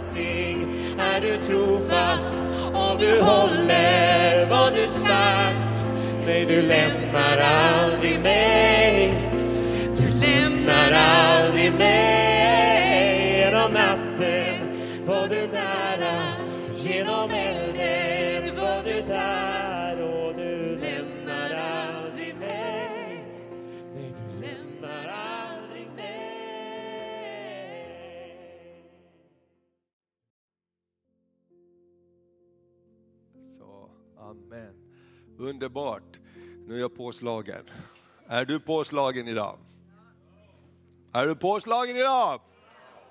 allting är du trofast och du håller vad du sagt. Nej, du lämnar Underbart. Nu är jag påslagen. Är du påslagen idag? Är du påslagen idag?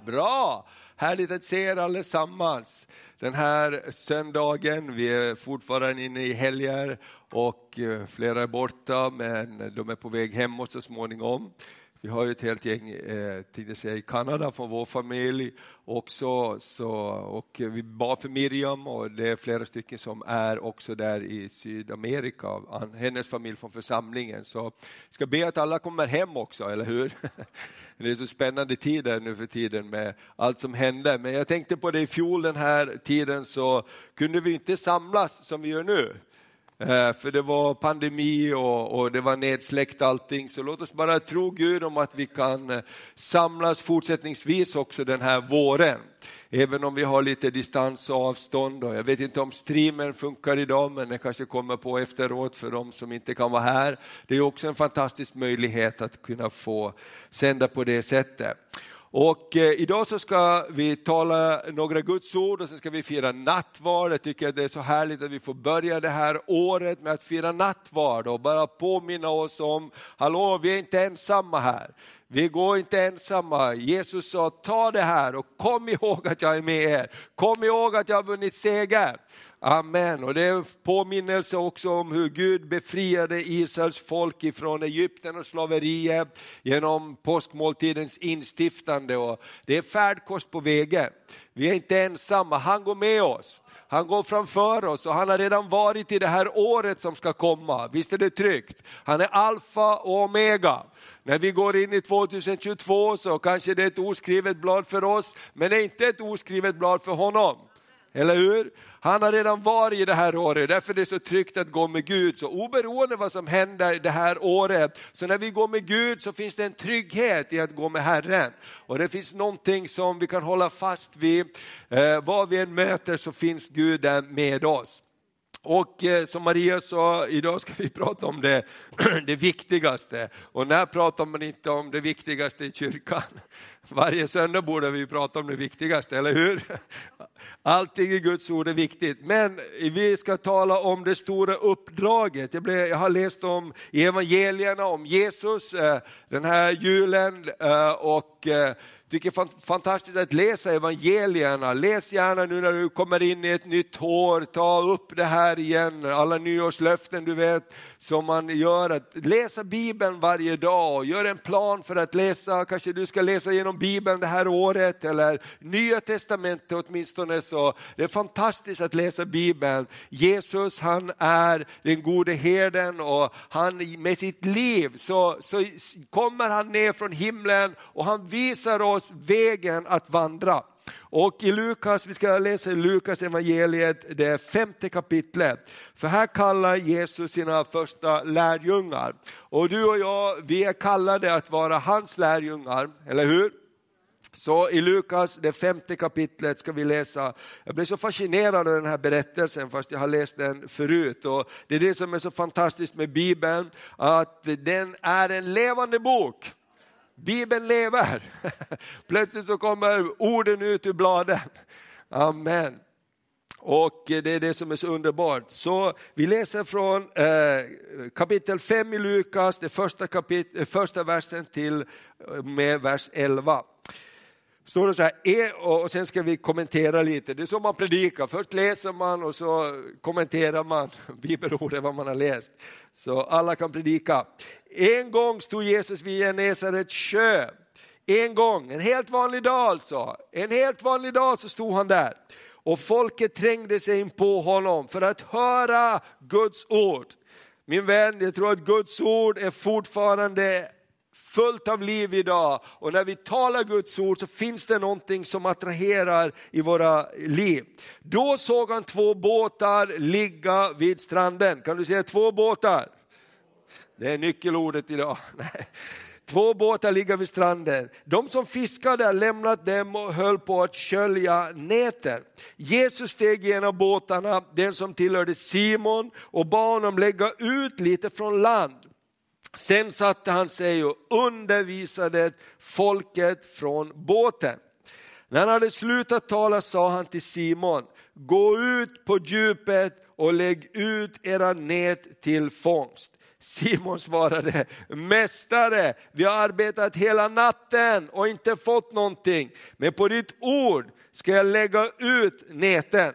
Bra! Härligt att se er allesammans den här söndagen. Vi är fortfarande inne i helger och eh, flera är borta men de är på väg hemåt så småningom. Vi har ju ett helt gäng eh, säga, i Kanada från vår familj också. Så, och vi bad för Miriam och det är flera stycken som är också där i Sydamerika, hennes familj från församlingen. Så jag ska be att alla kommer hem också, eller hur? Det är så spännande tider nu för tiden med allt som händer. Men jag tänkte på det i fjol den här tiden så kunde vi inte samlas som vi gör nu. Eh, för det var pandemi och, och det var nedsläckt allting. Så låt oss bara tro Gud om att vi kan eh, samlas fortsättningsvis också den här våren. Även om vi har lite distans och avstånd. Och jag vet inte om streamen funkar idag men den kanske kommer på efteråt för de som inte kan vara här. Det är också en fantastisk möjlighet att kunna få sända på det sättet. Och eh, idag så ska vi tala några Guds ord och sen ska vi fira nattvard. Jag tycker att det är så härligt att vi får börja det här året med att fira nattvard och bara påminna oss om, hallå vi är inte ensamma här. Vi går inte ensamma. Jesus sa, ta det här och kom ihåg att jag är med er. Kom ihåg att jag har vunnit seger. Amen. Och det är en påminnelse också om hur Gud befriade Israels folk ifrån Egypten och slaveriet genom påskmåltidens instiftande. Och det är färdkost på vägen. Vi är inte ensamma, han går med oss. Han går framför oss och han har redan varit i det här året som ska komma. Visst är det tryggt? Han är alfa och omega. När vi går in i 2022 så kanske det är ett oskrivet blad för oss, men det är inte ett oskrivet blad för honom. Eller hur? Han har redan varit i det här året, därför är det så tryggt att gå med Gud. Så oberoende vad som händer det här året, så när vi går med Gud så finns det en trygghet i att gå med Herren. Och det finns någonting som vi kan hålla fast vid. Eh, vad vi än möter så finns Gud där med oss. Och eh, som Maria sa, idag ska vi prata om det, det viktigaste. Och när pratar man inte om det viktigaste i kyrkan? Varje söndag borde vi prata om det viktigaste, eller hur? Allting i Guds ord är viktigt. Men vi ska tala om det stora uppdraget. Jag, blev, jag har läst om i evangelierna om Jesus eh, den här julen eh, och tycker det är fantastiskt att läsa evangelierna. Läs gärna nu när du kommer in i ett nytt år, ta upp det här igen, alla nyårslöften du vet som man gör. Att läsa Bibeln varje dag, gör en plan för att läsa, kanske du ska läsa genom Bibeln det här året eller Nya Testamentet åtminstone. Så det är fantastiskt att läsa Bibeln. Jesus han är den gode herden och han med sitt liv så, så kommer han ner från himlen och han visar oss vägen att vandra. Och i Lukas, vi ska läsa i Lukas evangeliet, det femte kapitlet. För här kallar Jesus sina första lärjungar. Och du och jag, vi är kallade att vara hans lärjungar, eller hur? Så i Lukas, det femte kapitlet ska vi läsa. Jag blev så fascinerad av den här berättelsen fast jag har läst den förut. Och det är det som är så fantastiskt med Bibeln, att den är en levande bok. Bibeln lever. Plötsligt så kommer orden ut ur bladen. Amen. Och det är det som är så underbart. Så vi läser från eh, kapitel 5 i Lukas, det första, kapit- första versen till eh, med vers 11 står det så här, "E-" och sen ska vi kommentera lite. Det är så man predikar, först läser man och så kommenterar man bibelordet, vad man har läst. Så alla kan predika. En gång stod Jesus vid Genesarets sjö. En gång, en helt vanlig dag alltså. En helt vanlig dag så stod han där. Och folket trängde sig in på honom för att höra Guds ord. Min vän, jag tror att Guds ord är fortfarande fullt av liv idag. Och när vi talar Guds ord så finns det någonting som attraherar i våra liv. Då såg han två båtar ligga vid stranden. Kan du säga två båtar? Det är nyckelordet idag. Nej. Två båtar ligger vid stranden. De som fiskade hade lämnat dem och höll på att kölja näten. Jesus steg i en av båtarna, den som tillhörde Simon, och bad honom lägga ut lite från land. Sen satte han sig och undervisade folket från båten. När han hade slutat tala sa han till Simon, gå ut på djupet och lägg ut era nät till fångst. Simon svarade, Mästare, vi har arbetat hela natten och inte fått någonting, men på ditt ord ska jag lägga ut näten.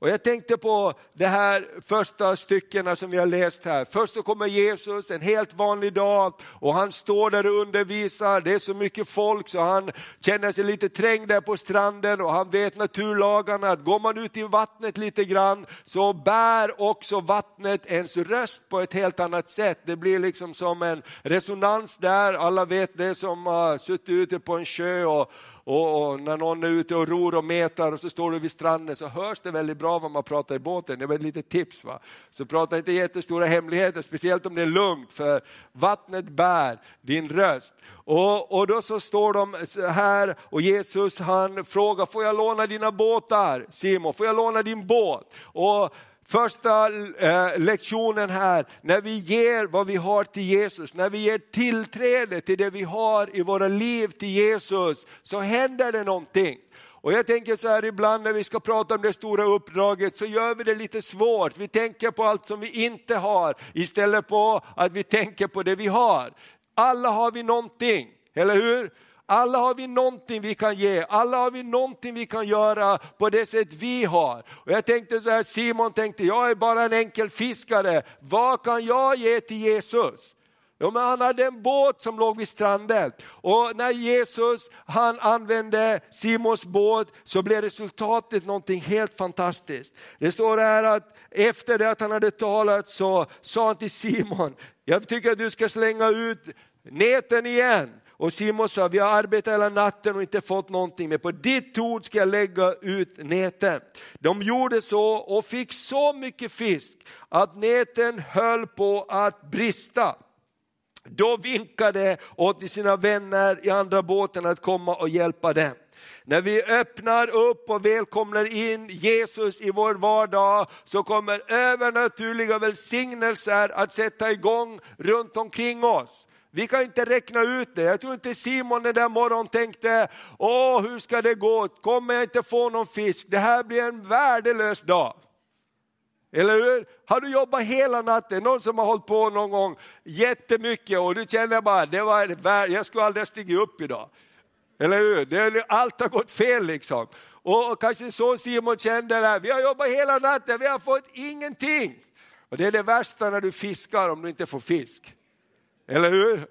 Och jag tänkte på de här första styckena som vi har läst här. Först så kommer Jesus en helt vanlig dag och han står där och undervisar. Det är så mycket folk så han känner sig lite trängd där på stranden och han vet naturlagarna att går man ut i vattnet lite grann så bär också vattnet ens röst på ett helt annat sätt. Det blir liksom som en resonans där. Alla vet det som har suttit ute på en sjö och och, och, när någon är ute och ror och metar och så står du vid stranden så hörs det väldigt bra vad man pratar i båten. Det var ett litet tips. Va? Så prata inte jättestora hemligheter, speciellt om det är lugnt, för vattnet bär din röst. Och, och då så står de här och Jesus han frågar, får jag låna dina båtar? Simon, får jag låna din båt? Och Första eh, lektionen här, när vi ger vad vi har till Jesus, när vi ger tillträde till det vi har i våra liv till Jesus, så händer det någonting. Och jag tänker så här ibland när vi ska prata om det stora uppdraget så gör vi det lite svårt. Vi tänker på allt som vi inte har istället på att vi tänker på det vi har. Alla har vi någonting, eller hur? Alla har vi någonting vi kan ge, alla har vi någonting vi kan göra på det sätt vi har. Och jag tänkte så här, Simon tänkte, jag är bara en enkel fiskare, vad kan jag ge till Jesus? Ja, men han hade en båt som låg vid stranden och när Jesus han använde Simons båt så blev resultatet någonting helt fantastiskt. Det står här att efter det att han hade talat så sa han till Simon, jag tycker att du ska slänga ut näten igen. Och Simon sa, vi har arbetat hela natten och inte fått någonting, men på ditt ord ska jag lägga ut näten. De gjorde så och fick så mycket fisk att näten höll på att brista. Då vinkade åt sina vänner i andra båten att komma och hjälpa dem. När vi öppnar upp och välkomnar in Jesus i vår vardag så kommer övernaturliga välsignelser att sätta igång runt omkring oss. Vi kan inte räkna ut det. Jag tror inte Simon den där morgonen tänkte, åh hur ska det gå, kommer jag inte få någon fisk, det här blir en värdelös dag. Eller hur? Har du jobbat hela natten, någon som har hållit på någon gång jättemycket och du känner bara, det var, jag skulle aldrig stiga upp idag. Eller hur? Det, allt har gått fel liksom. Och, och kanske så Simon kände det, vi har jobbat hela natten, vi har fått ingenting. Och det är det värsta när du fiskar om du inte får fisk. Eller hur?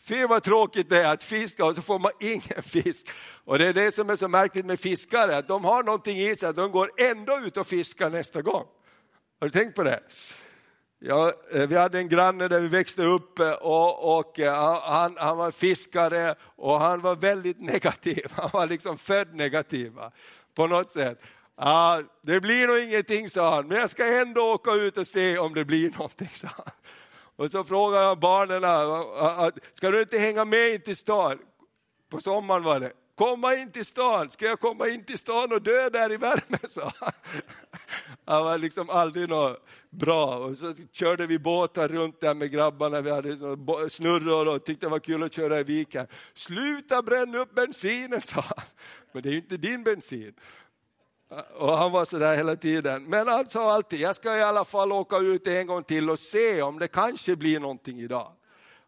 Fy vad tråkigt det är att fiska och så får man ingen fisk. Och det är det som är så märkligt med fiskare, att de har någonting i sig, att de går ändå ut och fiskar nästa gång. Har du tänkt på det? Ja, eh, vi hade en granne där vi växte upp eh, och, och eh, han, han, var fiskare och han var väldigt negativ. Han var liksom född negativ på något sätt. Ja, det blir nog ingenting, sa han, men jag ska ändå åka ut och se om det blir någonting, sa han. Och så frågade jag barnen, ah, ah, ah, ska du inte hänga med in till stan? På sommaren var det. Komma in till stan, ska jag komma in till stan och dö där i värmen? sa han. Han var liksom aldrig något bra. Och så körde vi båtar runt där med grabbarna, vi hade snurror och tyckte det var kul att köra i viken. Sluta bränna upp bensinen, sa han. Men det är ju inte din bensin. Och han var sådär hela tiden. Men han sa alltid, jag ska i alla fall åka ut en gång till och se om det kanske blir någonting idag.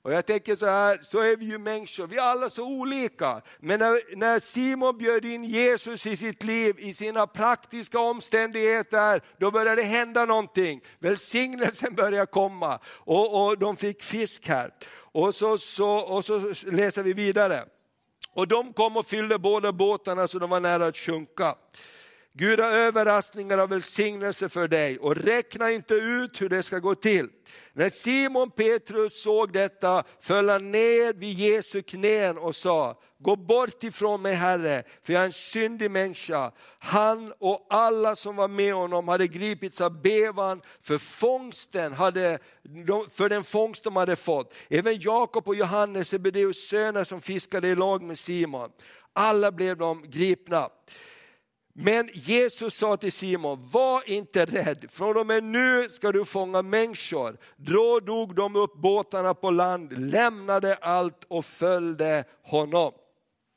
Och jag tänker så här, så är vi ju människor, vi är alla så olika. Men när, när Simon bjöd in Jesus i sitt liv, i sina praktiska omständigheter, då började det hända någonting. Välsignelsen började komma och, och de fick fisk här. Och så, så, och så läser vi vidare. Och de kom och fyllde båda båtarna så de var nära att sjunka. Gud har överraskningar och välsignelse för dig och räkna inte ut hur det ska gå till. När Simon Petrus såg detta föll han ner vid Jesu knän och sa, gå bort ifrån mig Herre, för jag är en syndig människa. Han och alla som var med honom hade gripits av bevan för fångsten, hade, för den fångst de hade fått. Även Jakob och Johannes, Sebedeus söner som fiskade i lag med Simon. Alla blev de gripna. Men Jesus sa till Simon, var inte rädd, från och med nu ska du fånga människor. Då dog de upp båtarna på land, lämnade allt och följde honom.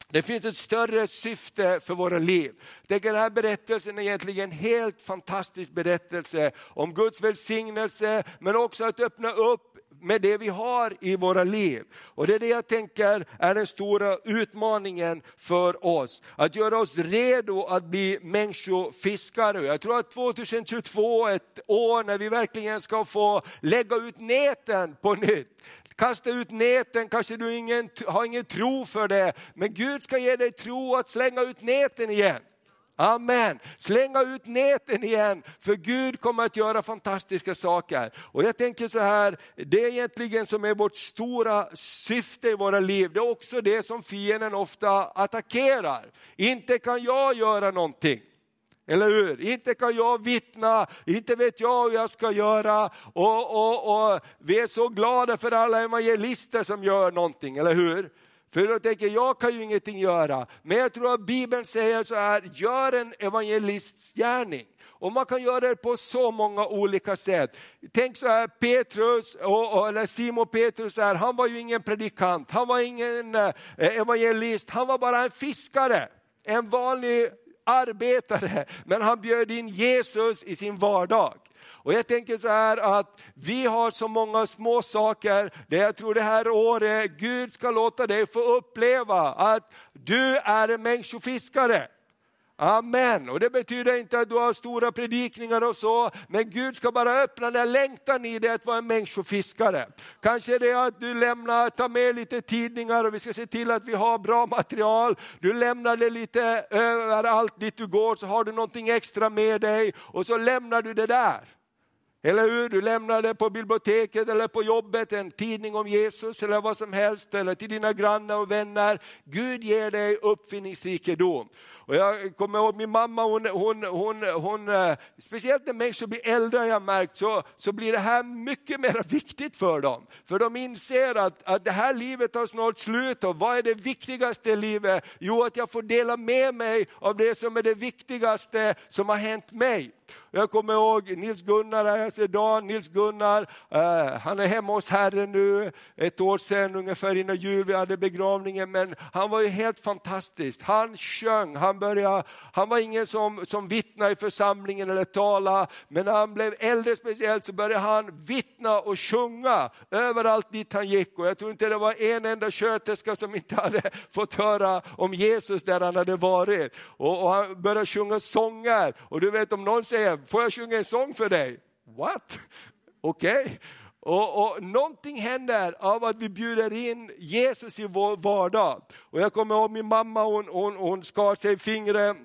Det finns ett större syfte för våra liv. Den här berättelsen är egentligen en helt fantastisk berättelse om Guds välsignelse, men också att öppna upp med det vi har i våra liv. Och det är det jag tänker är den stora utmaningen för oss. Att göra oss redo att bli människofiskare. Jag tror att 2022 är ett år när vi verkligen ska få lägga ut näten på nytt. Kasta ut näten, kanske du ingen, har ingen tro för det, men Gud ska ge dig tro att slänga ut näten igen. Amen. Slänga ut näten igen, för Gud kommer att göra fantastiska saker. Och jag tänker så här, det är egentligen som är vårt stora syfte i våra liv. Det är också det som fienden ofta attackerar. Inte kan jag göra någonting. Eller hur? Inte kan jag vittna, inte vet jag hur jag ska göra. Och, och, och Vi är så glada för alla evangelister som gör någonting, eller hur? För då tänker jag, kan ju ingenting göra. Men jag tror att Bibeln säger så här, gör en evangelists gärning. Och man kan göra det på så många olika sätt. Tänk så här, Petrus, och, eller Simon Petrus, här, han var ju ingen predikant, han var ingen eh, evangelist, han var bara en fiskare. En vanlig arbetare, men han bjöd in Jesus i sin vardag. Och jag tänker så här att vi har så många små saker där jag tror det här året Gud ska låta dig få uppleva att du är en människofiskare. Amen. Och det betyder inte att du har stora predikningar och så, men Gud ska bara öppna den längtan i dig att vara en människofiskare. Kanske det är att du lämnar, tar med lite tidningar och vi ska se till att vi har bra material. Du lämnar det lite överallt dit du går så har du någonting extra med dig och så lämnar du det där. Eller hur? Du lämnar det på biblioteket eller på jobbet, en tidning om Jesus eller vad som helst, eller till dina grannar och vänner. Gud ger dig uppfinningsrikedom. Och jag kommer ihåg min mamma, hon, hon, hon, hon, eh, speciellt när människor blir äldre har jag märkt, så, så blir det här mycket mer viktigt för dem. För de inser att, att det här livet tar snart slut och vad är det viktigaste i livet? Jo, att jag får dela med mig av det som är det viktigaste som har hänt mig. Jag kommer ihåg Nils Gunnar jag ser Dan, Nils Gunnar, eh, han är hemma hos Herren nu, ett år sedan ungefär innan jul, vi hade begravningen, men han var ju helt fantastisk. Han sjöng, han, började, han var ingen som, som vittnade i församlingen eller talade, men när han blev äldre speciellt så började han vittna och sjunga överallt dit han gick. Och jag tror inte det var en enda sköterska som inte hade fått höra om Jesus där han hade varit. Och, och han började sjunga sånger, och du vet om någon säger, får jag sjunga en sång för dig? What? Okej. Okay. Och, och någonting händer av att vi bjuder in Jesus i vår vardag. Och jag kommer ihåg min mamma, hon, hon, hon skar sig i fingret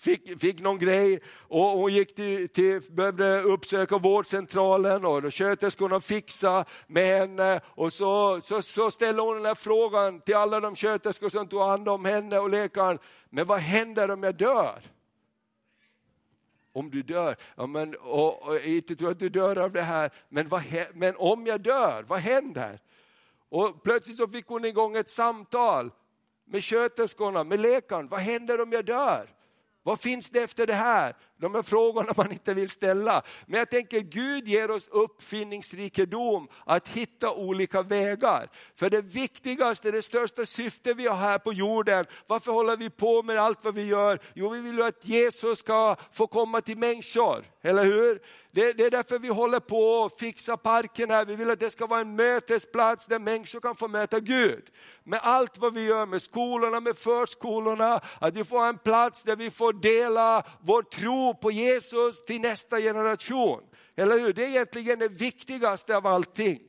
fick, fick någon grej och hon gick till, till, behövde uppsöka vårdcentralen och sköterskorna fixade med henne. Och så, så, så ställde hon den här frågan till alla de sköterskor som tog hand om henne och läkaren. Men vad händer om jag dör? Om du dör, ja, men, och, och, inte tror att du dör av det här, men, vad, men om jag dör, vad händer? Och plötsligt så fick hon igång ett samtal med sköterskorna, med läkaren, vad händer om jag dör? Vad finns det efter det här? De här frågorna man inte vill ställa. Men jag tänker Gud ger oss uppfinningsrikedom att hitta olika vägar. För det viktigaste, det största syftet vi har här på jorden, varför håller vi på med allt vad vi gör? Jo, vi vill ju att Jesus ska få komma till människor, eller hur? Det, det, är därför vi håller på att fixa parken här. Vi vill att det ska vara en mötesplats där människor kan få möta Gud. Med allt vad vi gör med skolorna, med förskolorna, att vi får en plats där vi får dela vår tro på Jesus till nästa generation. Eller hur? Det är egentligen det viktigaste av allting.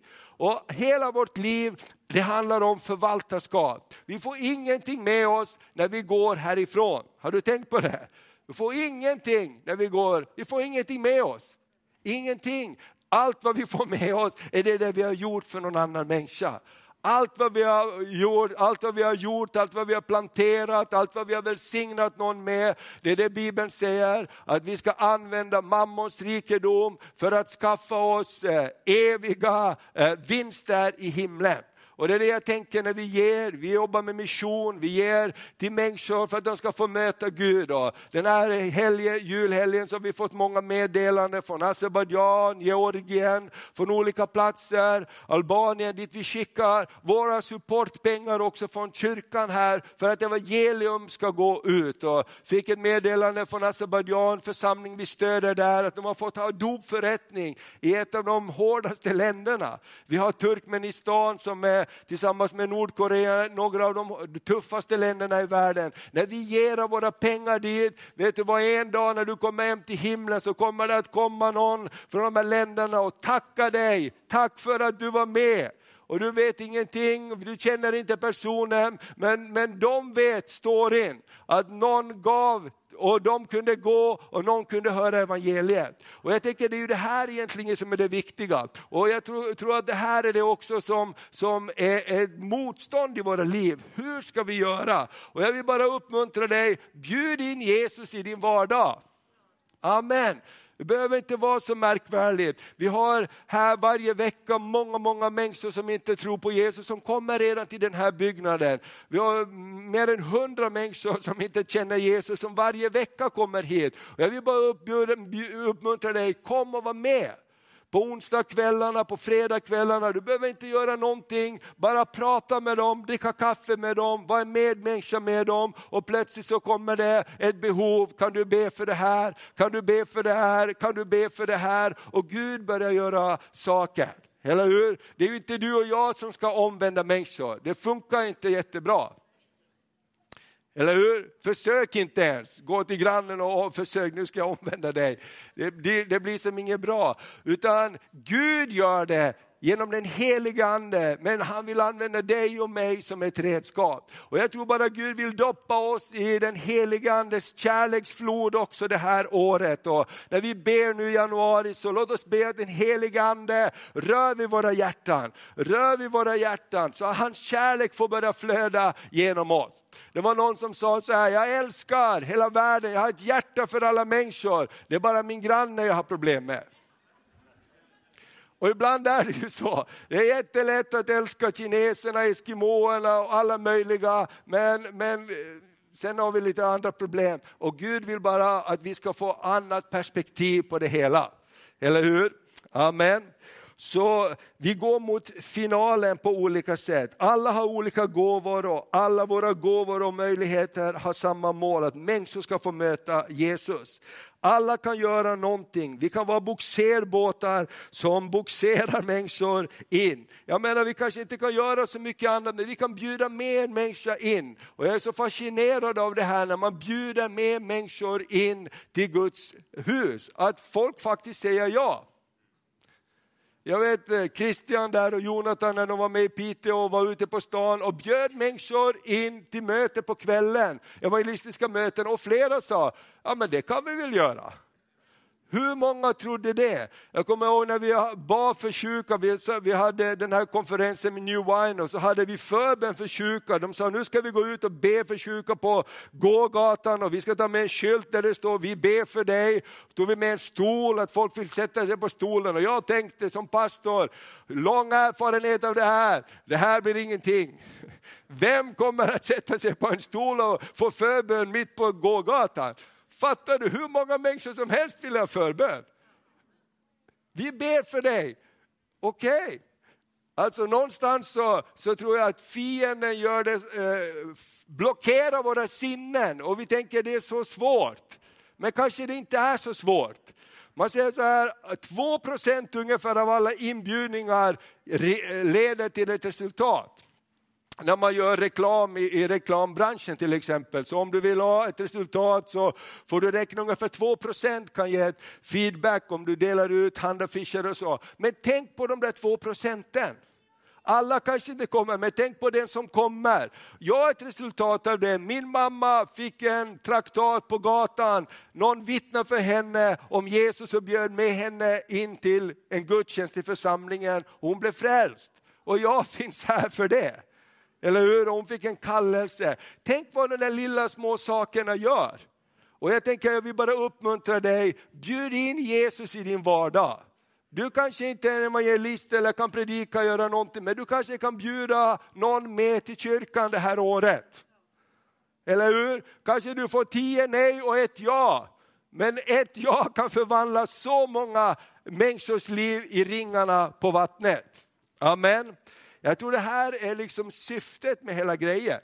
Och hela vårt liv, det handlar om förvaltarskap. Vi får ingenting med oss när vi går härifrån. Har du tänkt på det? Vi får ingenting när vi går, vi får ingenting med oss. Ingenting. Allt vad vi får med oss är det, det vi har gjort för någon annan människa. Allt vad vi har gjort, allt vad vi har gjort, allt vad vi har planterat, allt vad vi har välsignat någon med. Det är det Bibeln säger, att vi ska använda mammons rikedom för att skaffa oss eh, eviga eh, vinster i himlen. Och det är det jag tänker när vi ger, vi jobbar med mission, vi ger till människor för att de ska få möta Gud. Och den här helgen, julhelgen så har vi fått många meddelanden från Azerbajdzjan, Georgien, från olika platser, Albanien dit vi skickar våra supportpengar också från kyrkan här för att evangelium ska gå ut. Och fick ett meddelande från Azerbajdzjan, församling vi stöder där, att de har fått ha dopförrättning i ett av de hårdaste länderna. Vi har Turkmenistan som är tillsammans med Nordkorea, några av de tuffaste länderna i världen. När vi ger av våra pengar dit, vet du vad en dag när du kommer hem till himlen så kommer det att komma någon från de här länderna och tacka dig, tack för att du var med och du vet ingenting, du känner inte personen, men, men de vet, står in, att någon gav och de kunde gå och någon kunde höra evangeliet. Och jag tänker det är ju det här egentligen som är det viktiga. Och jag tror, tror att det här är det också som, som är ett motstånd i våra liv. Hur ska vi göra? Och jag vill bara uppmuntra dig, bjud in Jesus i din vardag. Amen. Det behöver inte vara så märkvärdigt. Vi har här varje vecka många, många människor som inte tror på Jesus som kommer redan till den här byggnaden. Vi har mer än hundra människor som inte känner Jesus som varje vecka kommer hit. Och jag vill bara uppmuntra dig, kom och var med på onsdagskvällarna, på fredagskvällarna. Du behöver inte göra någonting, bara prata med dem, dricka kaffe med dem, vara en medmänniska med dem och plötsligt så kommer det ett behov. Kan du be för det här? Kan du be för det här? Kan du be för det här? Och Gud börjar göra saker. Eller hur? Det är ju inte du och jag som ska omvända människor. Det funkar inte jättebra. Eller hur? Försök inte ens, gå till grannen och försök, nu ska jag omvända dig. Det, det, det blir som inget bra. Utan Gud gör det genom den heliga Ande, men han vill använda dig och mig som ett redskap. Och jag tror bara Gud vill doppa oss i den heliga Andes kärleksflod också det här året. Och när vi ber nu i januari så låt oss be att den heliga Ande rör vid våra hjärtan, rör vid våra hjärtan så att hans kärlek får börja flöda genom oss. Det var någon som sa så här, jag älskar hela världen, jag har ett hjärta för alla människor, det är bara min granne jag har problem med. Och ibland är det ju så. Det är jättelätt att älska kineserna, eskimåerna och alla möjliga, men, men eh, sen har vi lite andra problem. Och Gud vill bara att vi ska få annat perspektiv på det hela. Eller hur? Amen. Så vi går mot finalen på olika sätt. Alla har olika gåvor och alla våra gåvor och möjligheter har samma mål, att människor ska få möta Jesus. Alla kan göra någonting. Vi kan vara boxerbåtar som boxerar människor in. Jag menar vi kanske inte kan göra så mycket annat, men vi kan bjuda med en människa in. Och jag är så fascinerad av det här när man bjuder med människor in till Guds hus, att folk faktiskt säger ja. Jag vet eh, Christian där och Jonathan när de var med i Piteå och var ute på stan och bjöd människor in till möte på kvällen, evangelistiska möten och flera sa, ja men det kan vi väl göra. Hur många trodde det? Jag kommer ihåg när vi bad för sjuka, vi hade den här konferensen med New Wine och så hade vi förbön för sjuka. De sa nu ska vi gå ut och be för sjuka på gågatan och vi ska ta med en skylt där det står vi ber för dig. Då tog vi med en stol, att folk vill sätta sig på stolen och jag tänkte som pastor, lång erfarenhet av det här, det här blir ingenting. Vem kommer att sätta sig på en stol och få förbön mitt på gågatan? Fattar du hur många människor som helst vill ha förbön? Vi ber för dig. Okej. Okay. Alltså någonstans så, så tror jag att fienden gör det, eh, blockerar våra sinnen och vi tänker det är så svårt. Men kanske det inte är så svårt. Man säger så här, 2 procent ungefär av alla inbjudningar leder till ett resultat när man gör reklam i, i, reklambranschen till exempel. Så om du vill ha ett resultat så får du räkna ungefär 2% kan ge ett feedback om du delar ut handaffischer och så. Men tänk på de där 2 procenten. Alla kanske inte kommer, men tänk på den som kommer. Jag är ett resultat av det. Min mamma fick en traktat på gatan, någon vittnade för henne om Jesus och bjöd med henne in till en gudstjänst i församlingen. Hon blev frälst och jag finns här för det. Eller hur? Hon fick en kallelse. Tänk vad de där lilla små sakerna gör. Och jag tänker, jag vill bara uppmuntra dig, bjud in Jesus i din vardag. Du kanske inte är en evangelist eller kan predika och göra någonting, men du kanske kan bjuda någon med till kyrkan det här året. Eller hur? Kanske du får tio nej och ett ja. Men ett ja kan förvandla så många människors liv i ringarna på vattnet. Amen. Jag tror det här är liksom syftet med hela grejen.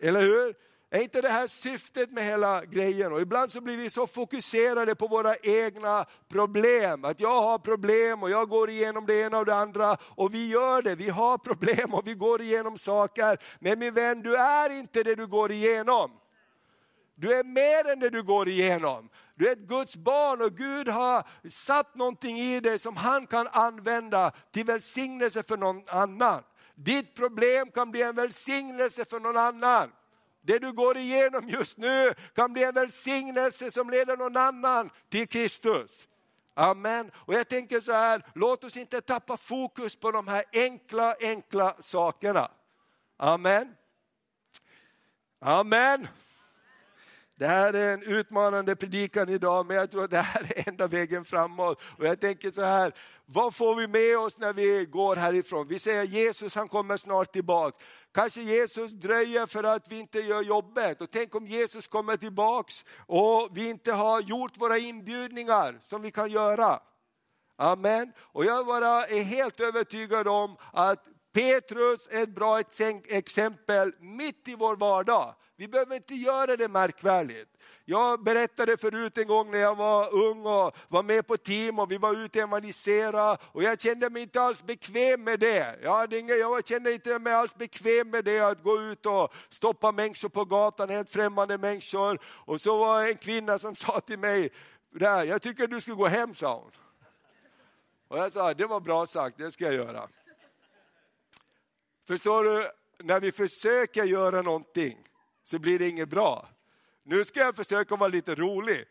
Eller hur? Är inte det här syftet med hela grejen? Och ibland så blir vi så fokuserade på våra egna problem. Att jag har problem och jag går igenom det ena och det andra. Och vi gör det, vi har problem och vi går igenom saker. Men min vän, du är inte det du går igenom. Du är mer än det du går igenom. Du är ett Guds barn och Gud har satt någonting i dig som han kan använda till välsignelse för någon annan. Ditt problem kan bli en välsignelse för någon annan. Det du går igenom just nu kan bli en välsignelse som leder någon annan till Kristus. Amen. Och jag tänker så här, låt oss inte tappa fokus på de här enkla, enkla sakerna. Amen. Amen. Det här är en utmanande predikan idag, men jag tror att det här är enda vägen framåt. Och jag tänker så här, vad får vi med oss när vi går härifrån? Vi säger Jesus han kommer snart tillbaka. Kanske Jesus dröjer för att vi inte gör jobbet. Och tänk om Jesus kommer tillbaks och vi inte har gjort våra inbjudningar som vi kan göra. Amen. Och jag bara är helt övertygad om att Petrus är ett bra exempel mitt i vår vardag. Vi behöver inte göra det märkvärdigt. Jag berättade förut en gång när jag var ung och var med på team och vi var ute och evangelisera och jag kände mig inte alls bekväm med det. Jag, hade inga, jag kände inte mig alls bekväm med det att gå ut och stoppa människor på gatan, helt främmande människor. Och så var det en kvinna som sa till mig, jag tycker du skulle gå hem sa hon. Och jag sa, det var bra sagt, det ska jag göra. Förstår du, när vi försöker göra någonting så blir det inget bra. Nu ska jag försöka vara lite rolig.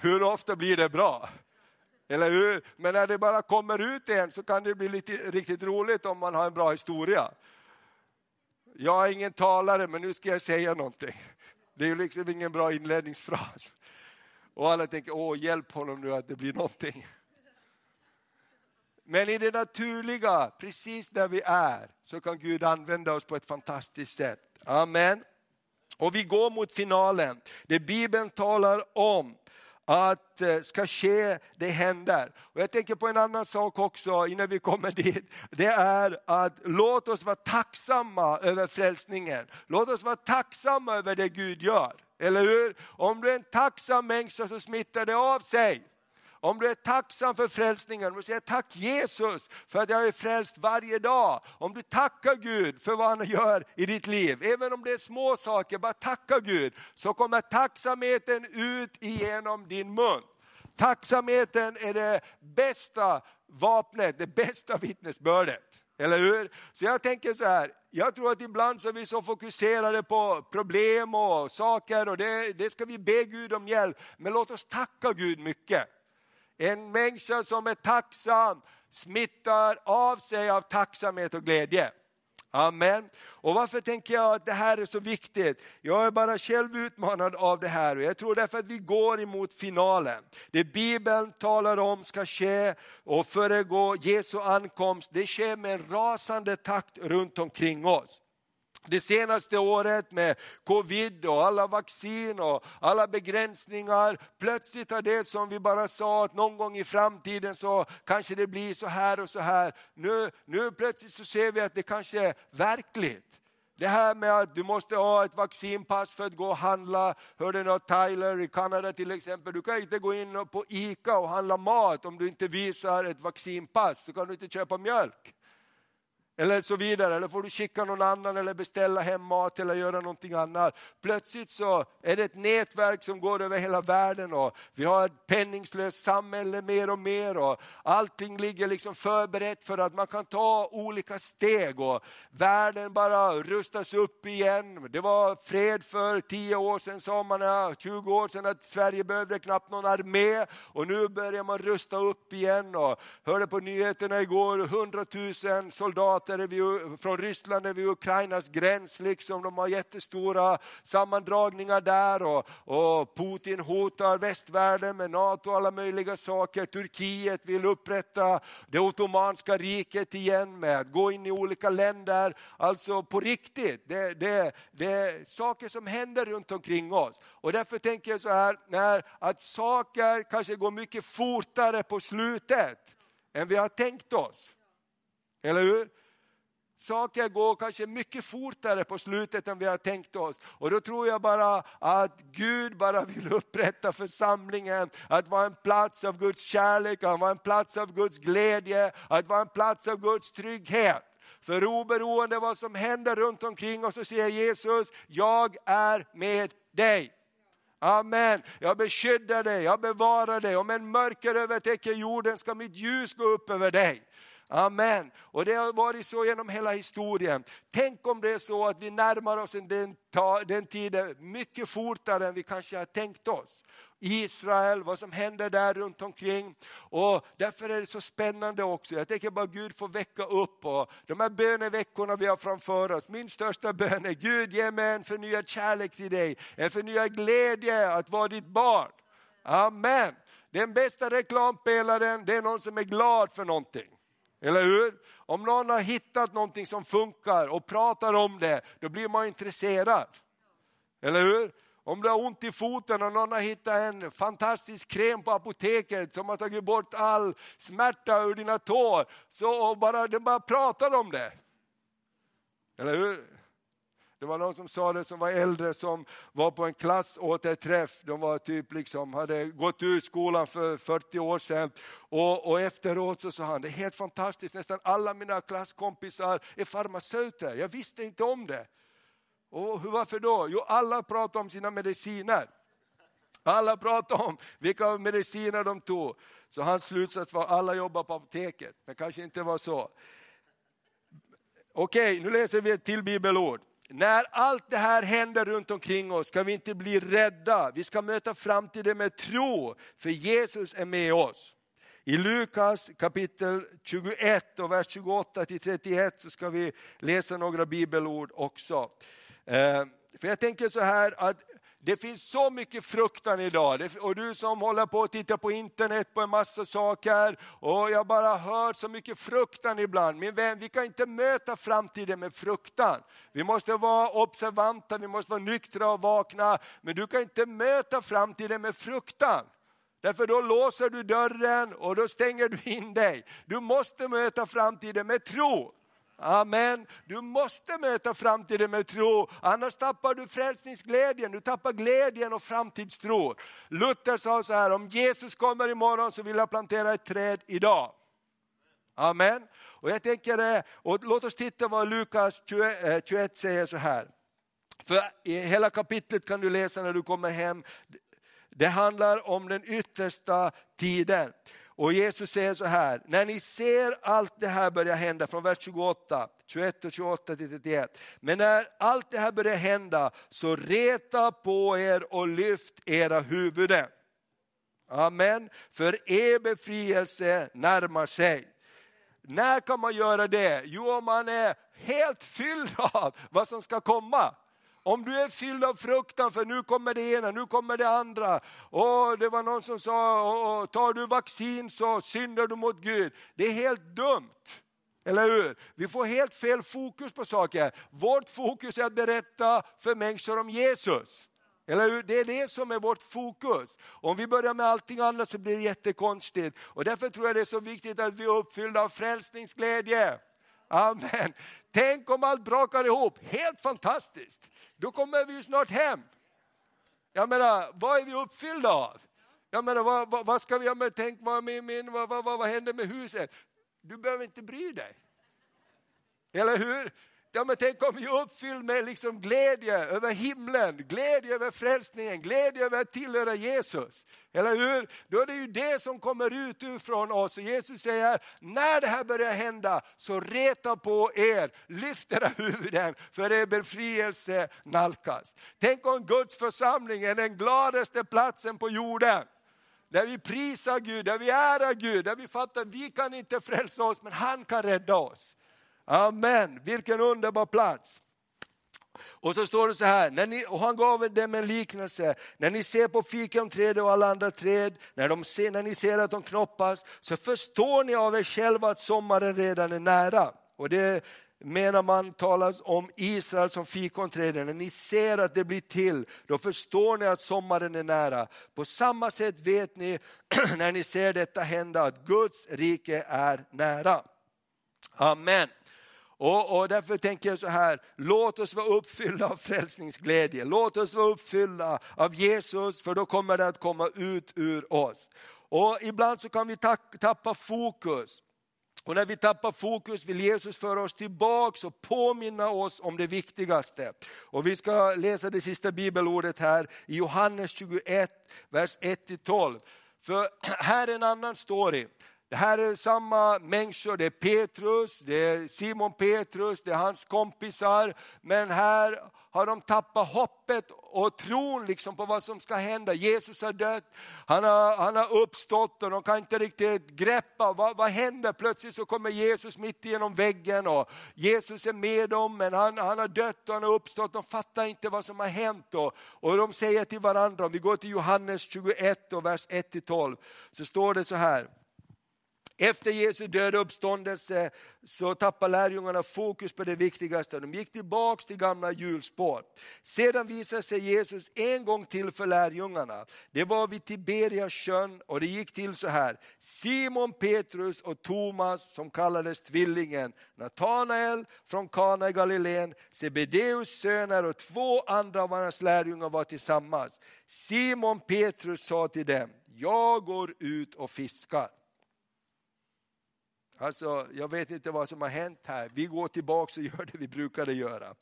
Hur ofta blir det bra? Eller hur? Men när det bara kommer ut en så kan det bli lite, riktigt roligt om man har en bra historia. Jag är ingen talare men nu ska jag säga någonting. Det är ju liksom ingen bra inledningsfras. Och alla tänker, åh hjälp honom nu att det blir någonting. Men i det naturliga, precis där vi är, så kan Gud använda oss på ett fantastiskt sätt. Amen. Och vi går mot finalen. Det Bibeln talar om att eh, ska ske, det händer. Och jag tänker på en annan sak också innan vi kommer dit. Det är att låt oss vara tacksamma över frälsningen. Låt oss vara tacksamma över det Gud gör. Eller hur? Om du är en tacksam människa så smittar det av sig. Om du är tacksam för frälsningen, om du säger tack Jesus för att jag är frälst varje dag. Om du tackar Gud för vad han gör i ditt liv, även om det är små saker, bara tacka Gud. Så kommer tacksamheten ut igenom din mun. Tacksamheten är det bästa vapnet, det bästa vittnesbördet. Eller hur? Så jag tänker så här, jag tror att ibland så är vi så fokuserade på problem och saker och det, det ska vi be Gud om hjälp. Men låt oss tacka Gud mycket. En människa som är tacksam smittar av sig av tacksamhet och glädje. Amen. Och varför tänker jag att det här är så viktigt? Jag är bara själv utmanad av det här och jag tror därför att vi går emot finalen. Det Bibeln talar om ska ske och föregå Jesu ankomst, det sker med en rasande takt runt omkring oss det senaste året med covid och alla vaccin och alla begränsningar. Plötsligt har det som vi bara sa att någon gång i framtiden så kanske det blir så här och så här. Nu, nu plötsligt så ser vi att det kanske är verkligt. Det här med att du måste ha ett vaccinpass för att gå och handla. Hörde ni Tyler i Kanada till exempel, du kan inte gå in på ICA och handla mat om du inte visar ett vaccinpass, så kan du inte köpa mjölk eller så vidare. Eller får du skicka någon annan eller beställa hem mat eller göra någonting annat. Plötsligt så är det ett nätverk som går över hela världen och vi har ett penningslöst samhälle mer och mer och allting ligger liksom förberett för att man kan ta olika steg och världen bara rustas upp igen. Det var fred för 10 år sedan sa man, 20 år sedan att Sverige behövde knappt någon armé och nu börjar man rusta upp igen och hörde på nyheterna igår 100 000 soldater soldater vid, från Ryssland är vid Ukrainas gräns, liksom. de har jättestora sammandragningar där och, och Putin hotar västvärlden med NATO och alla möjliga saker. Turkiet vill upprätta det ottomanska riket igen med att gå in i olika länder. Alltså på riktigt, det, det, det är saker som händer runt omkring oss. Och därför tänker jag så här, när, att saker kanske går mycket fortare på slutet än vi har tänkt oss. Eller hur? Saker går kanske mycket fortare på slutet än vi har tänkt oss. Och då tror jag bara att Gud bara vill upprätta församlingen, att vara en plats av Guds kärlek, att vara en plats av Guds glädje, att vara en plats av Guds trygghet. För oberoende vad som händer runt omkring oss så säger Jesus, jag är med dig. Amen. Jag beskyddar dig, jag bevarar dig. Om en mörker övertäcker jorden ska mitt ljus gå upp över dig. Amen. Och det har varit så genom hela historien. Tänk om det är så att vi närmar oss den, den tiden mycket fortare än vi kanske har tänkt oss. Israel, vad som händer där runt omkring. Och därför är det så spännande också. Jag tänker bara Gud får väcka upp och de här böneveckorna vi har framför oss. Min största bön är Gud ge mig en förnyad kärlek till dig, en förnyad glädje att vara ditt barn. Amen. Den bästa reklampelaren det är någon som är glad för någonting. Eller hur? Om någon har hittat någonting som funkar och pratar om det, då blir man intresserad. Eller hur? Om du har ont i foten och någon har hittat en fantastisk kräm på apoteket som har tagit bort all smärta ur dina tår, så bara, de bara pratar om det. Eller hur? Det var någon som sa det som var äldre som var på en klassåterträff. De var typ liksom, hade gått ut skolan för 40 år sedan. Och, och efteråt så sa han, det är helt fantastiskt, nästan alla mina klasskompisar är farmaceuter. Jag visste inte om det. Och varför då? Jo, alla pratar om sina mediciner. Alla pratar om vilka mediciner de tog. Så hans slutsats var alla jobbar på apoteket, men kanske inte var så. Okej, nu läser vi ett till bibelord när allt det här händer runt omkring oss ska vi inte bli rädda. Vi ska möta framtiden med tro, för Jesus är med oss. I Lukas kapitel 21 och vers 28 till 31 så ska vi läsa några bibelord också. Eh, för jag tänker så här att det finns så mycket fruktan idag. Och du som håller på att titta på internet på en massa saker. Och jag bara hör så mycket fruktan ibland. Min vän, vi kan inte möta framtiden med fruktan. Vi måste vara observanta, vi måste vara nyktra och vakna. Men du kan inte möta framtiden med fruktan. Därför då låser du dörren och då stänger du in dig. Du måste möta framtiden med tro. Amen. Du måste möta framtiden med tro, annars tappar du frälsningsglädjen, du tappar glädjen och framtidstro. Luther sa så här, om Jesus kommer imorgon så vill jag plantera ett träd idag. Amen. Och jag tänker, eh, och låt oss titta vad Lukas 21 eh, säger så här. För i hela kapitlet kan du läsa när du kommer hem. Det handlar om den yttersta tiden. Och Jesus säger så här, när ni ser allt det här börja hända, från vers 28, 21 och 28 till 31. Men när allt det här börjar hända, så reta på er och lyft era huvuden. Amen, för er befrielse närmar sig. När kan man göra det? Jo, om man är helt fylld av vad som ska komma. Om du är fylld av fruktan för nu kommer det ena, nu kommer det andra. Och det var någon som sa, tar du vaccin så syndar du mot Gud. Det är helt dumt. Eller hur? Vi får helt fel fokus på saker. Vårt fokus är att berätta för människor om Jesus. Eller hur? Det är det som är vårt fokus. Om vi börjar med allting annat så blir det jättekonstigt. Och därför tror jag det är så viktigt att vi är uppfyllda av frälsningsglädje. Amen. Tänk om allt brakar ihop, helt fantastiskt. Då kommer vi ju snart hem. Jag menar, vad är vi uppfyllda av? Jag menar, vad, vad, vad ska vi, med, tänk vad, min, min, vad, vad, vad händer med huset? Du behöver inte bry dig. Eller hur? Ja, men tänk om vi är med liksom glädje över himlen, glädje över frälsningen, glädje över att tillhöra Jesus. Eller hur? Då är det ju det som kommer ut ifrån oss. Och Jesus säger, när det här börjar hända, så reta på er, lyft era huvuden, för er befrielse nalkas. Tänk om Guds församling är den gladaste platsen på jorden. Där vi prisar Gud, där vi ärar Gud, där vi fattar att vi kan inte frälsa oss, men han kan rädda oss. Amen, vilken underbar plats. Och så står det så här, när ni, och han gav dem en liknelse. När ni ser på fikonträdet och alla andra träd, när, de ser, när ni ser att de knoppas, så förstår ni av er själva att sommaren redan är nära. Och det menar man talas om Israel som fikonträden. När ni ser att det blir till, då förstår ni att sommaren är nära. På samma sätt vet ni när ni ser detta hända att Guds rike är nära. Amen. Och, och, därför tänker jag så här, låt oss vara uppfyllda av frälsningsglädje. Låt oss vara uppfyllda av Jesus, för då kommer det att komma ut ur oss. Och ibland så kan vi tappa fokus. Och när vi tappar fokus vill Jesus föra oss tillbaka och påminna oss om det viktigaste. Och vi ska läsa det sista bibelordet här i Johannes 21, vers 1-12. För här är en annan story. Det här är samma människor, det är Petrus, det är Simon Petrus, det är hans kompisar. Men här har de tappat hoppet och tron liksom på vad som ska hända. Jesus har dött, han har, han har uppstått och de kan inte riktigt greppa vad, vad händer. Plötsligt så kommer Jesus mitt igenom väggen och Jesus är med dem men han, han har dött och han har uppstått. De fattar inte vad som har hänt. Och, och de säger till varandra, om vi går till Johannes 21 och vers 1-12 så står det så här. Efter Jesu död och uppståndelse så tappade lärjungarna fokus på det viktigaste. De gick tillbaka till gamla hjulspår. Sedan visade sig Jesus en gång till för lärjungarna. Det var vid Tiberias sjön och det gick till så här. Simon Petrus och Thomas som kallades tvillingen, Natanael från Kana i Galileen, Sebedeus söner och två andra av hans lärjungar var tillsammans. Simon Petrus sa till dem, jag går ut och fiskar. Alltså, jag vet inte vad som har hänt här. Vi går tillbaka och gör det vi brukade göra.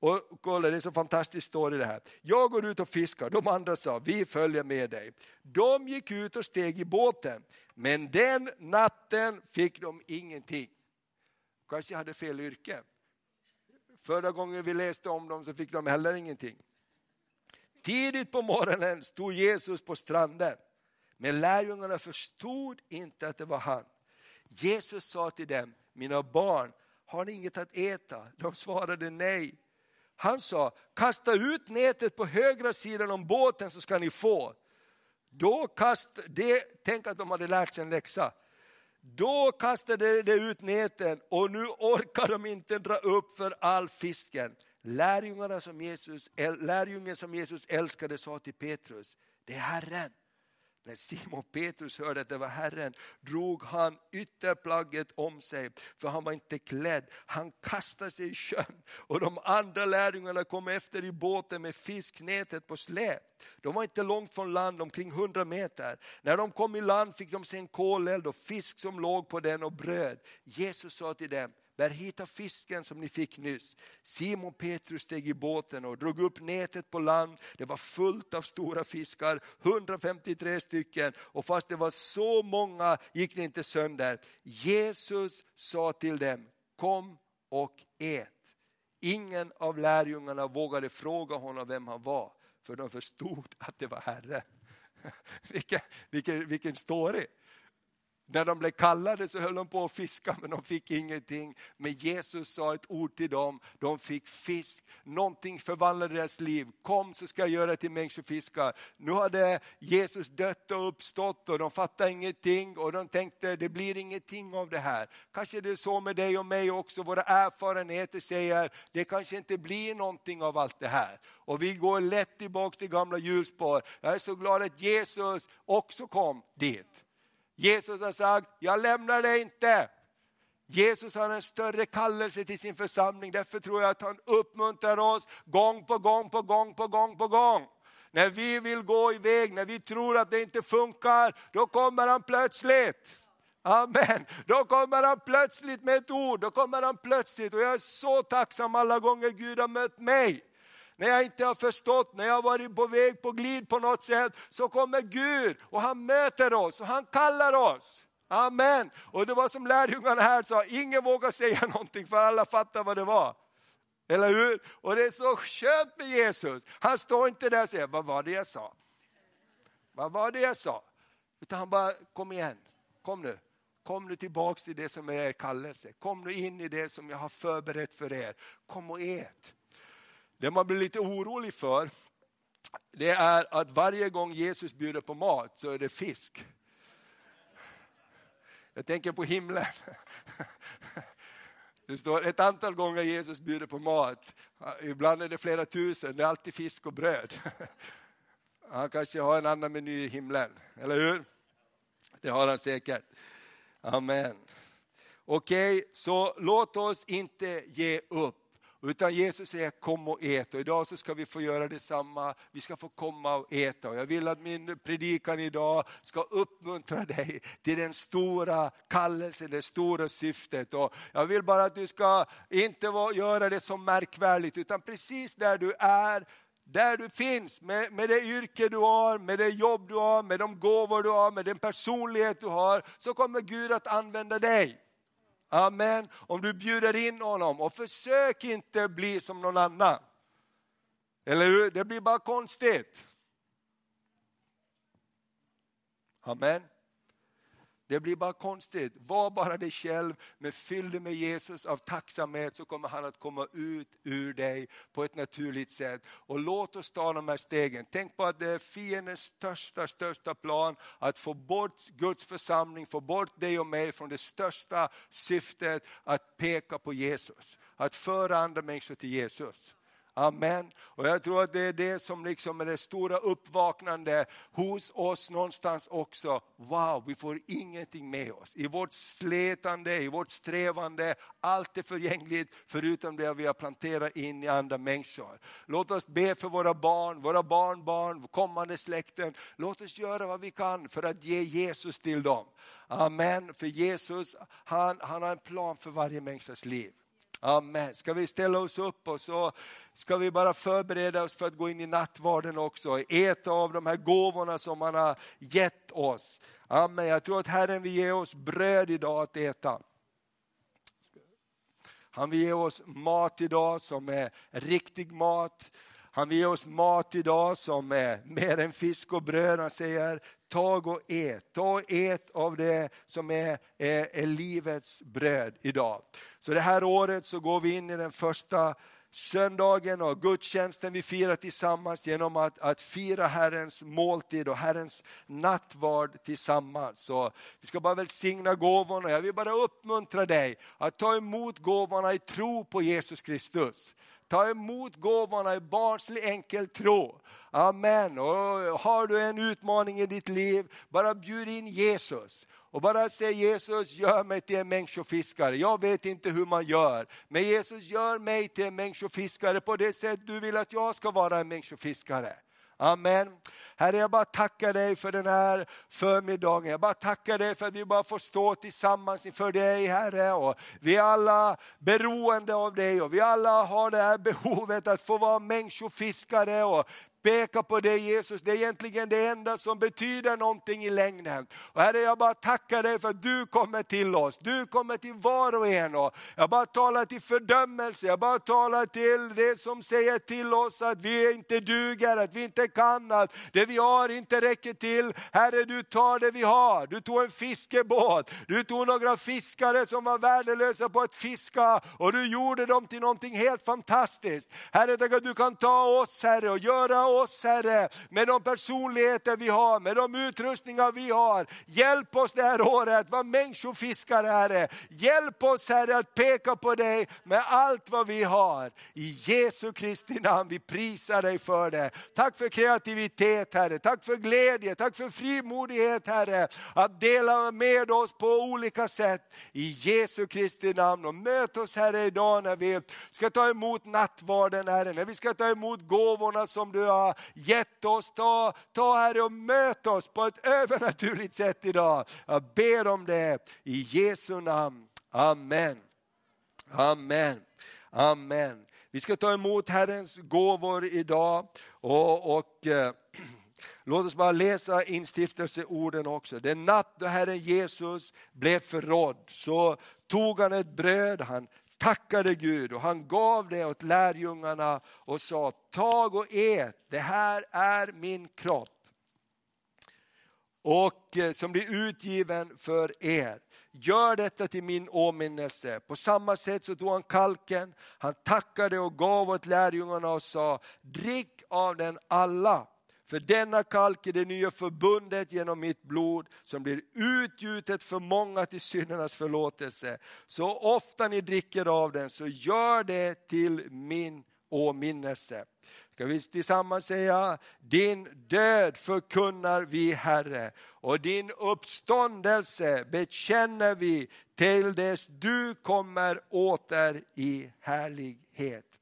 Och kolla, det är så fantastiskt story det här. Jag går ut och fiskar, de andra sa, vi följer med dig. De gick ut och steg i båten, men den natten fick de ingenting. Kanske hade fel yrke. Förra gången vi läste om dem så fick de heller ingenting. Tidigt på morgonen stod Jesus på stranden, men lärjungarna förstod inte att det var han. Jesus sa till dem, mina barn, har ni inget att äta? De svarade nej. Han sa, kasta ut nätet på högra sidan om båten så ska ni få. Då kast, det, tänk att de hade lärt sig en läxa. Då kastade de ut näten och nu orkar de inte dra upp för all fisken. Lärjungarna som Jesus, lärjungen som Jesus älskade sa till Petrus, det är Herren. När Simon Petrus hörde att det var Herren drog han ytterplagget om sig, för han var inte klädd. Han kastade sig i sjön och de andra lärjungarna kom efter i båten med fisknätet på släp. De var inte långt från land, omkring 100 meter. När de kom i land fick de se en koleld och fisk som låg på den och bröd. Jesus sa till dem, bär hit av fisken som ni fick nyss. Simon Petrus steg i båten och drog upp nätet på land. Det var fullt av stora fiskar, 153 stycken. Och fast det var så många gick det inte sönder. Jesus sa till dem, kom och ät. Ingen av lärjungarna vågade fråga honom vem han var, för de förstod att det var Herren. vilken, vilken, vilken story! När de blev kallade så höll de på att fiska men de fick ingenting. Men Jesus sa ett ord till dem, de fick fisk. Någonting förvandlade deras liv. Kom så ska jag göra till människofiskar. Nu hade Jesus dött och uppstått och de fattade ingenting och de tänkte det blir ingenting av det här. Kanske det är så med dig och mig också, våra erfarenheter säger det kanske inte blir någonting av allt det här. Och vi går lätt tillbaka till gamla hjulspår. Jag är så glad att Jesus också kom dit. Jesus har sagt, jag lämnar dig inte. Jesus har en större kallelse till sin församling, därför tror jag att han uppmuntrar oss gång på gång på gång på gång på gång. När vi vill gå iväg, när vi tror att det inte funkar, då kommer han plötsligt. Amen. Då kommer han plötsligt med ett ord, då kommer han plötsligt och jag är så tacksam alla gånger Gud har mött mig. När jag inte har förstått, när jag har varit på väg på glid på något sätt, så kommer Gud och han möter oss och han kallar oss. Amen. Och det var som lärjungarna här sa, ingen vågar säga någonting för alla fattar vad det var. Eller hur? Och det är så skönt med Jesus. Han står inte där och säger, vad var det jag sa? Vad var det jag sa? Utan han bara, kom igen, kom nu. Kom nu tillbaks till det som är er kallelse. Kom nu in i det som jag har förberett för er. Kom och ät. Det man blir lite orolig för, det är att varje gång Jesus bjuder på mat så är det fisk. Jag tänker på himlen. Det står ett antal gånger Jesus bjuder på mat. Ibland är det flera tusen, det är alltid fisk och bröd. Han kanske har en annan meny i himlen, eller hur? Det har han säkert. Amen. Okej, okay, så låt oss inte ge upp. Utan Jesus säger kom och ät och idag så ska vi få göra detsamma. Vi ska få komma och äta. Och jag vill att min predikan idag ska uppmuntra dig till den stora kallelsen, det stora syftet. Och jag vill bara att du ska inte göra det så märkvärdigt utan precis där du är där du finns, med, med det yrke du har, med det jobb du har, med de gåvor du har, med den personlighet du har, så kommer Gud att använda dig. Amen. Om du bjuder in honom och försök inte bli som någon annan. Eller hur? Det blir bara konstigt. Amen. Det blir bara konstigt. Var bara dig själv, men fyll dig med Jesus av tacksamhet så kommer han att komma ut ur dig på ett naturligt sätt. Och låt oss ta de här stegen. Tänk på att det är fiendens största, största plan att få bort Guds församling, få bort dig och mig från det största syftet att peka på Jesus. Att föra andra människor till Jesus. Amen. Och jag tror att det är det som liksom är det stora uppvaknande hos oss någonstans också. Wow, vi får ingenting med oss. I vårt sletande, i vårt strävande, allt är förgängligt förutom det vi har planterat in i andra människor. Låt oss be för våra barn, våra barnbarn, kommande släkten. Låt oss göra vad vi kan för att ge Jesus till dem. Amen. För Jesus, han, han har en plan för varje människas liv. Amen. Ska vi ställa oss upp och så ska vi bara förbereda oss för att gå in i nattvarden också, äta av de här gåvorna som han har gett oss. Amen. Jag tror att Herren vill ge oss bröd idag att äta. Han vill ge oss mat idag som är riktig mat. Han vill ge oss mat idag som är mer än fisk och bröd. Han säger, tag och ät, ta och ät av det som är, är, är livets bröd idag. Så det här året så går vi in i den första söndagen och gudstjänsten vi firar tillsammans genom att, att fira Herrens måltid och Herrens nattvard tillsammans. Så vi ska bara välsigna gåvorna. Jag vill bara uppmuntra dig att ta emot gåvorna i tro på Jesus Kristus. Ta emot gåvorna i barnslig enkel tro. Amen. Och har du en utmaning i ditt liv, bara bjud in Jesus. Och bara säg Jesus, gör mig till en människofiskare. Jag vet inte hur man gör, men Jesus gör mig till en människofiskare på det sätt du vill att jag ska vara en människofiskare. Amen. Herre, jag bara tackar dig för den här förmiddagen. Jag bara tackar dig för att vi bara får stå tillsammans inför dig, Herre. Och vi är alla beroende av dig och vi alla har det här behovet att få vara människofiskare och peka på dig Jesus, det är egentligen det enda som betyder någonting i längden. Och Herre, jag bara tackar dig för att du kommer till oss, du kommer till var och en. Och jag bara talar till fördömelse, jag bara talar till det som säger till oss att vi inte duger, att vi inte kan, att det vi har inte räcker till. Herre, du tar det vi har. Du tog en fiskebåt, du tog några fiskare som var värdelösa på att fiska och du gjorde dem till någonting helt fantastiskt. Herre, tack att du kan ta oss Herre och göra oss Herre, med de personligheter vi har, med de utrustningar vi har. Hjälp oss det här året, var människofiskare Herre. Hjälp oss Herre att peka på dig med allt vad vi har. I Jesu Kristi namn, vi prisar dig för det. Tack för kreativitet Herre, tack för glädje, tack för frimodighet Herre. Att dela med oss på olika sätt. I Jesu Kristi namn och möt oss Herre idag när vi ska ta emot nattvarden Herre, när vi ska ta emot gåvorna som du har gett oss. Ta, ta Herre och möt oss på ett övernaturligt sätt idag. Jag ber om det i Jesu namn. Amen. Amen. Amen. Vi ska ta emot Herrens gåvor idag och, och eh, låt oss bara läsa instiftelseorden också. Den natt då Herren Jesus blev förrådd så tog han ett bröd, han tackade Gud och han gav det åt lärjungarna och sa tag och ät, det här är min kropp. Och eh, som blir utgiven för er. Gör detta till min åminnelse. På samma sätt så tog han kalken, han tackade och gav åt lärjungarna och sa, drick av den alla. För denna kalk är det nya förbundet genom mitt blod som blir utgjutet för många till syndernas förlåtelse. Så ofta ni dricker av den så gör det till min åminnelse. Ska vi tillsammans säga, din död förkunnar vi Herre och din uppståndelse bekänner vi till dess du kommer åter i härlighet.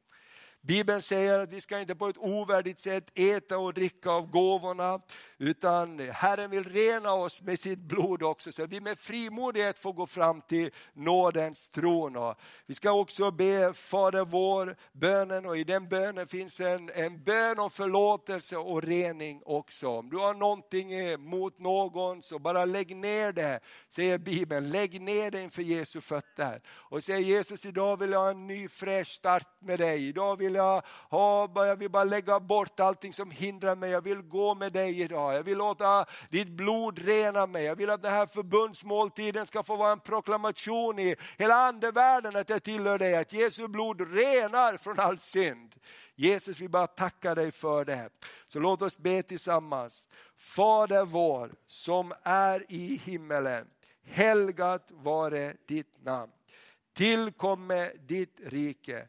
Bibeln säger att vi ska inte på ett ovärdigt sätt äta och dricka av gåvorna, utan Herren vill rena oss med sitt blod också, så att vi med frimodighet får gå fram till nådens tron. Vi ska också be Fader vår bönen och i den bönen finns en, en bön om förlåtelse och rening också. Om du har någonting mot någon så bara lägg ner det, säger Bibeln. Lägg ner det inför Jesu fötter och säg Jesus idag vill jag ha en ny fräsch start med dig. Idag vill jag, ha, jag vill bara lägga bort allting som hindrar mig, jag vill gå med dig idag. Jag vill låta ditt blod rena mig. Jag vill att den här förbundsmåltiden ska få vara en proklamation i hela andevärlden att jag tillhör dig. Att Jesu blod renar från all synd. Jesus, vi bara tackar dig för det. Så låt oss be tillsammans. Fader vår som är i himmelen. Helgat vare ditt namn. Tillkomme ditt rike.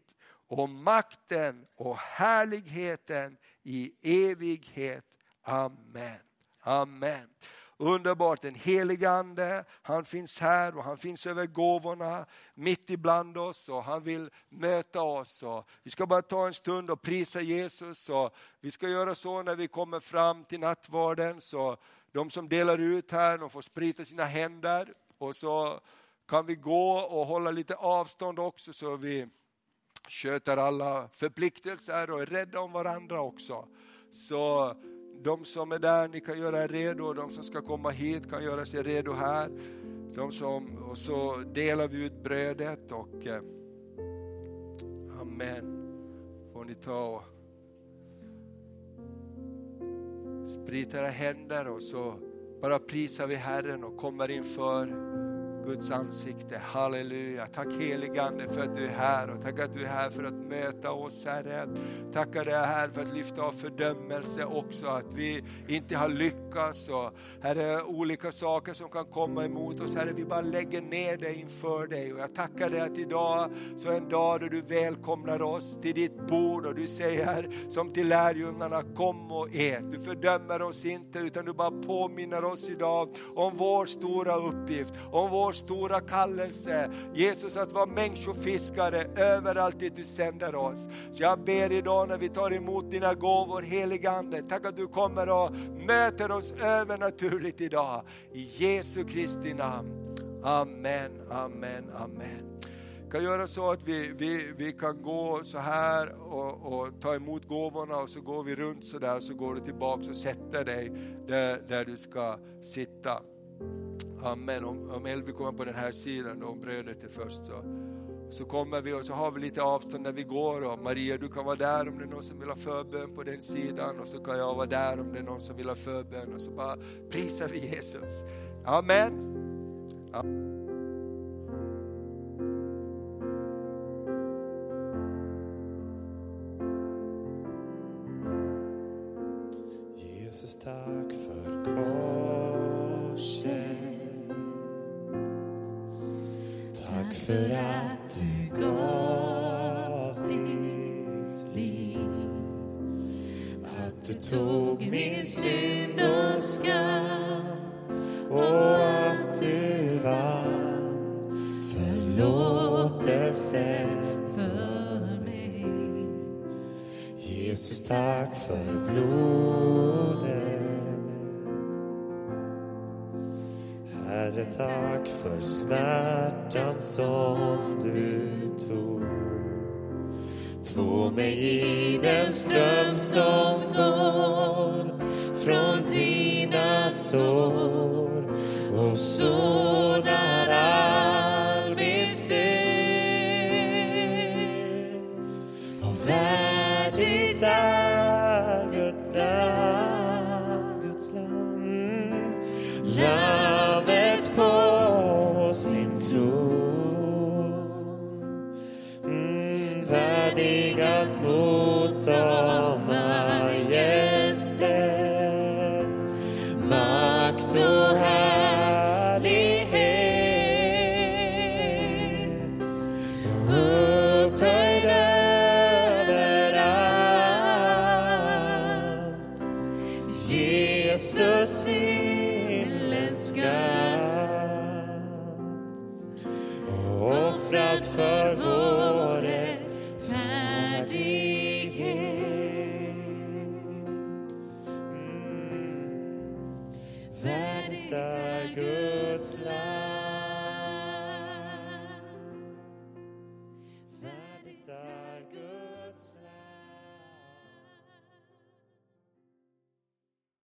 och makten och härligheten i evighet. Amen. Amen. Underbart, den helige Ande, han finns här och han finns över gåvorna mitt ibland oss och han vill möta oss. Och vi ska bara ta en stund och prisa Jesus. Och vi ska göra så när vi kommer fram till nattvarden, så de som delar ut här, de får sprita sina händer och så kan vi gå och hålla lite avstånd också så vi sköter alla förpliktelser och är rädda om varandra också. Så de som är där, ni kan göra er redo. De som ska komma hit kan göra sig redo här. De som, och så delar vi ut brödet och eh, Amen. Får ni ta och sprita era händer och så bara prisar vi Herren och kommer inför Guds ansikte. Halleluja. Tack heligande för att du är här och tack att du är här för att möta oss Herre. Tackar dig här för att lyfta av fördömelse också, att vi inte har lyckats och Herre, olika saker som kan komma emot oss. Herre, vi bara lägger ner det inför dig och jag tackar dig att idag så är en dag då du välkomnar oss till ditt bord och du säger som till lärjungarna, kom och ät. Du fördömer oss inte utan du bara påminner oss idag om vår stora uppgift, om vår stora kallelse. Jesus att vara människofiskare överallt dit du sänder oss. Så jag ber idag när vi tar emot dina gåvor, heliga Ande, tack att du kommer och möter oss övernaturligt idag. I Jesu Kristi namn. Amen, amen, amen Vi kan göra så att vi, vi, vi kan gå så här och, och, ta emot gåvorna och så går vi runt så där och så går du tillbaka och sätter dig där, där du ska sitta. Amen. Om, om Elvi kommer på den här sidan, om brödet är först så, så kommer vi och så har vi lite avstånd när vi går. Och Maria, du kan vara där om det är någon som vill ha förbön på den sidan och så kan jag vara där om det är någon som vill ha förbön och så bara prisar vi Jesus. Amen. Amen. för blodet. Herre, tack för smärtan som du tog. Två mig i den ström som går från dina sår och sådana